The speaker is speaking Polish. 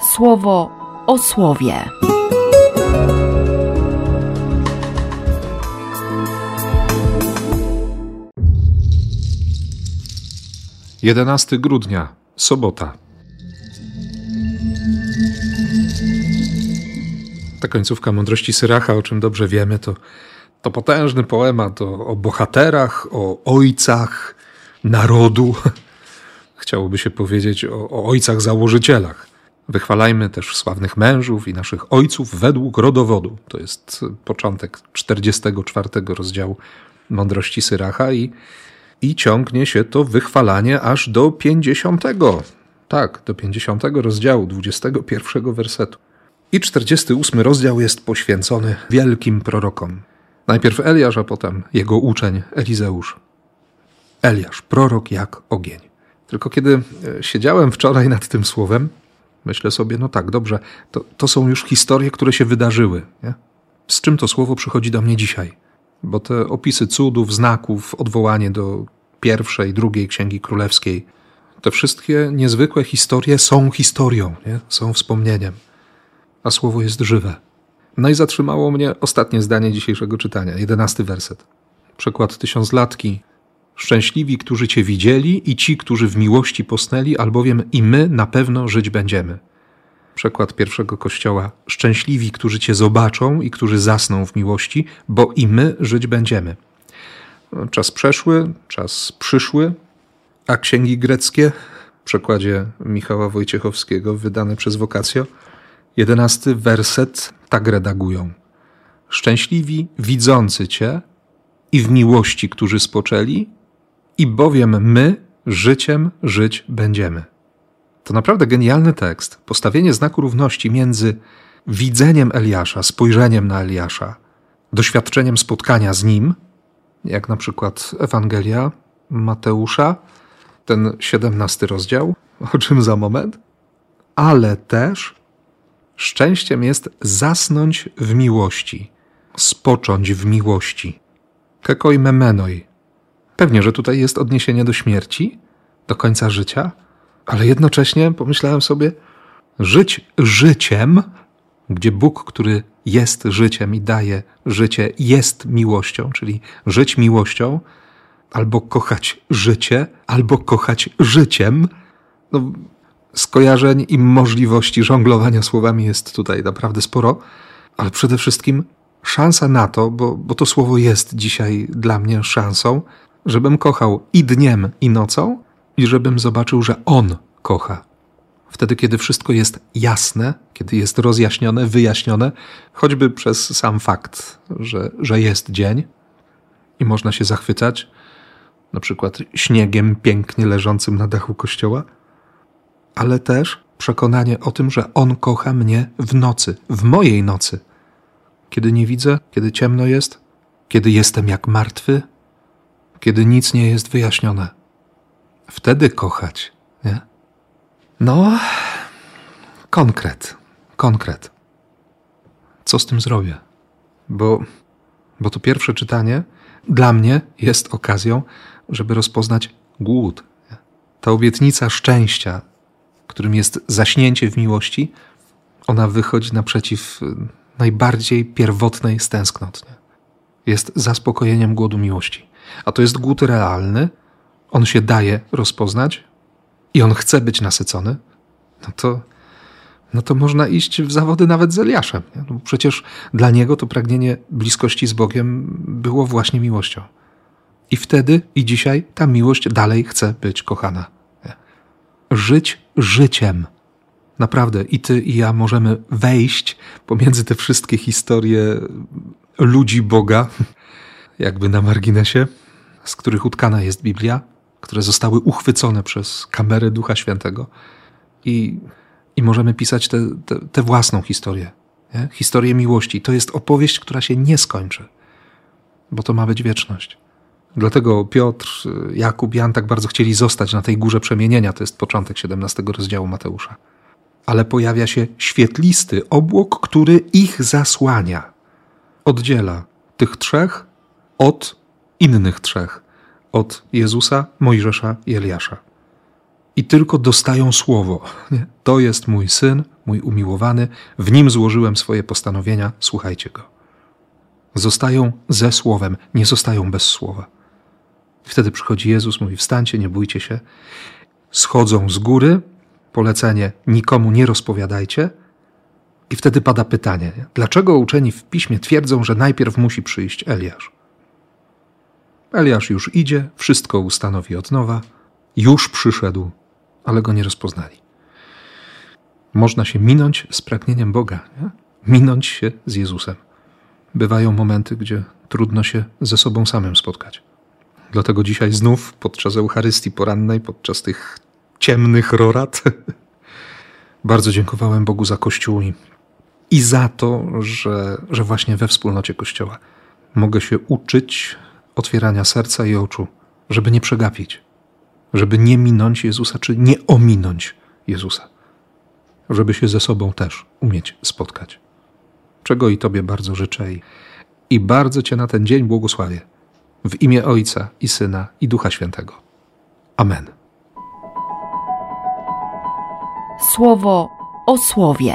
słowo o słowie. Jedenasty grudnia, sobota. Ta końcówka mądrości Syracha, o czym dobrze wiemy, to, to potężny poemat o, o bohaterach, o ojcach narodu. Chciałoby się powiedzieć o, o ojcach założycielach. Wychwalajmy też sławnych mężów i naszych ojców według rodowodu. To jest początek 44 rozdziału Mądrości Syracha i, i ciągnie się to wychwalanie aż do 50. Tak, do 50 rozdziału, 21 wersetu. I 48 rozdział jest poświęcony wielkim prorokom. Najpierw Eliasz, a potem jego uczeń Elizeusz. Eliasz, prorok jak ogień. Tylko kiedy e, siedziałem wczoraj nad tym słowem, myślę sobie, no tak, dobrze, to, to są już historie, które się wydarzyły. Nie? Z czym to słowo przychodzi do mnie dzisiaj? Bo te opisy cudów, znaków, odwołanie do pierwszej, drugiej księgi królewskiej, te wszystkie niezwykłe historie są historią, nie? są wspomnieniem, a słowo jest żywe. No i zatrzymało mnie ostatnie zdanie dzisiejszego czytania, jedenasty werset. Przykład tysiąclatki. Szczęśliwi, którzy Cię widzieli i ci, którzy w miłości posnęli, albowiem i my na pewno żyć będziemy. Przekład pierwszego kościoła. Szczęśliwi, którzy Cię zobaczą i którzy zasną w miłości, bo i my żyć będziemy. Czas przeszły, czas przyszły, a księgi greckie, w przekładzie Michała Wojciechowskiego, wydane przez Wokacjo, jedenasty werset tak redagują. Szczęśliwi, widzący Cię i w miłości, którzy spoczęli, i bowiem my życiem żyć będziemy. To naprawdę genialny tekst. Postawienie znaku równości między widzeniem Eliasza, spojrzeniem na Eliasza, doświadczeniem spotkania z nim, jak na przykład Ewangelia Mateusza, ten siedemnasty rozdział, o czym za moment, ale też szczęściem jest zasnąć w miłości, spocząć w miłości. Kekoi memenoi, Pewnie, że tutaj jest odniesienie do śmierci, do końca życia, ale jednocześnie pomyślałem sobie, żyć życiem, gdzie Bóg, który jest życiem i daje życie, jest miłością, czyli żyć miłością, albo kochać życie, albo kochać życiem. No, skojarzeń i możliwości żonglowania słowami jest tutaj naprawdę sporo, ale przede wszystkim szansa na to, bo, bo to słowo jest dzisiaj dla mnie szansą, żebym kochał i dniem, i nocą, i żebym zobaczył, że On kocha. Wtedy, kiedy wszystko jest jasne, kiedy jest rozjaśnione, wyjaśnione, choćby przez sam fakt, że, że jest dzień i można się zachwycać, na przykład śniegiem pięknie leżącym na dachu kościoła, ale też przekonanie o tym, że On kocha mnie w nocy, w mojej nocy. Kiedy nie widzę, kiedy ciemno jest, kiedy jestem jak martwy, kiedy nic nie jest wyjaśnione. Wtedy kochać, nie? No, konkret, konkret. Co z tym zrobię? Bo, bo to pierwsze czytanie dla mnie jest okazją, żeby rozpoznać głód. Nie? Ta obietnica szczęścia, którym jest zaśnięcie w miłości, ona wychodzi naprzeciw najbardziej pierwotnej z tęsknot. Nie? Jest zaspokojeniem głodu miłości a to jest głód realny, on się daje rozpoznać i on chce być nasycony, no to, no to można iść w zawody nawet z Eliaszem. No przecież dla niego to pragnienie bliskości z Bogiem było właśnie miłością. I wtedy i dzisiaj ta miłość dalej chce być kochana. Żyć życiem. Naprawdę i ty i ja możemy wejść pomiędzy te wszystkie historie ludzi Boga, jakby na marginesie, z których utkana jest Biblia, które zostały uchwycone przez kamerę Ducha Świętego i, i możemy pisać tę własną historię. Nie? Historię miłości. To jest opowieść, która się nie skończy, bo to ma być wieczność. Dlatego Piotr, Jakub, Jan tak bardzo chcieli zostać na tej górze przemienienia. To jest początek 17 rozdziału Mateusza. Ale pojawia się świetlisty obłok, który ich zasłania. Oddziela tych trzech od innych trzech od Jezusa, Mojżesza i Eliasza. I tylko dostają słowo. To jest mój syn, mój umiłowany, w nim złożyłem swoje postanowienia, słuchajcie go. Zostają ze słowem, nie zostają bez słowa. Wtedy przychodzi Jezus, mówi: Wstańcie, nie bójcie się. Schodzą z góry, polecenie: nikomu nie rozpowiadajcie. I wtedy pada pytanie: dlaczego uczeni w piśmie twierdzą, że najpierw musi przyjść Eliasz? Eliasz już idzie, wszystko ustanowi od nowa, już przyszedł, ale go nie rozpoznali. Można się minąć z pragnieniem Boga, nie? minąć się z Jezusem. Bywają momenty, gdzie trudno się ze sobą samym spotkać. Dlatego dzisiaj znów podczas Eucharystii porannej, podczas tych ciemnych rorat, bardzo dziękowałem Bogu za Kościół i, i za to, że, że właśnie we wspólnocie Kościoła mogę się uczyć otwierania serca i oczu, żeby nie przegapić, żeby nie minąć Jezusa, czy nie ominąć Jezusa, żeby się ze sobą też umieć spotkać. Czego i Tobie bardzo życzę i, i bardzo Cię na ten dzień błogosławię. W imię Ojca i Syna i Ducha Świętego. Amen. Słowo o słowie.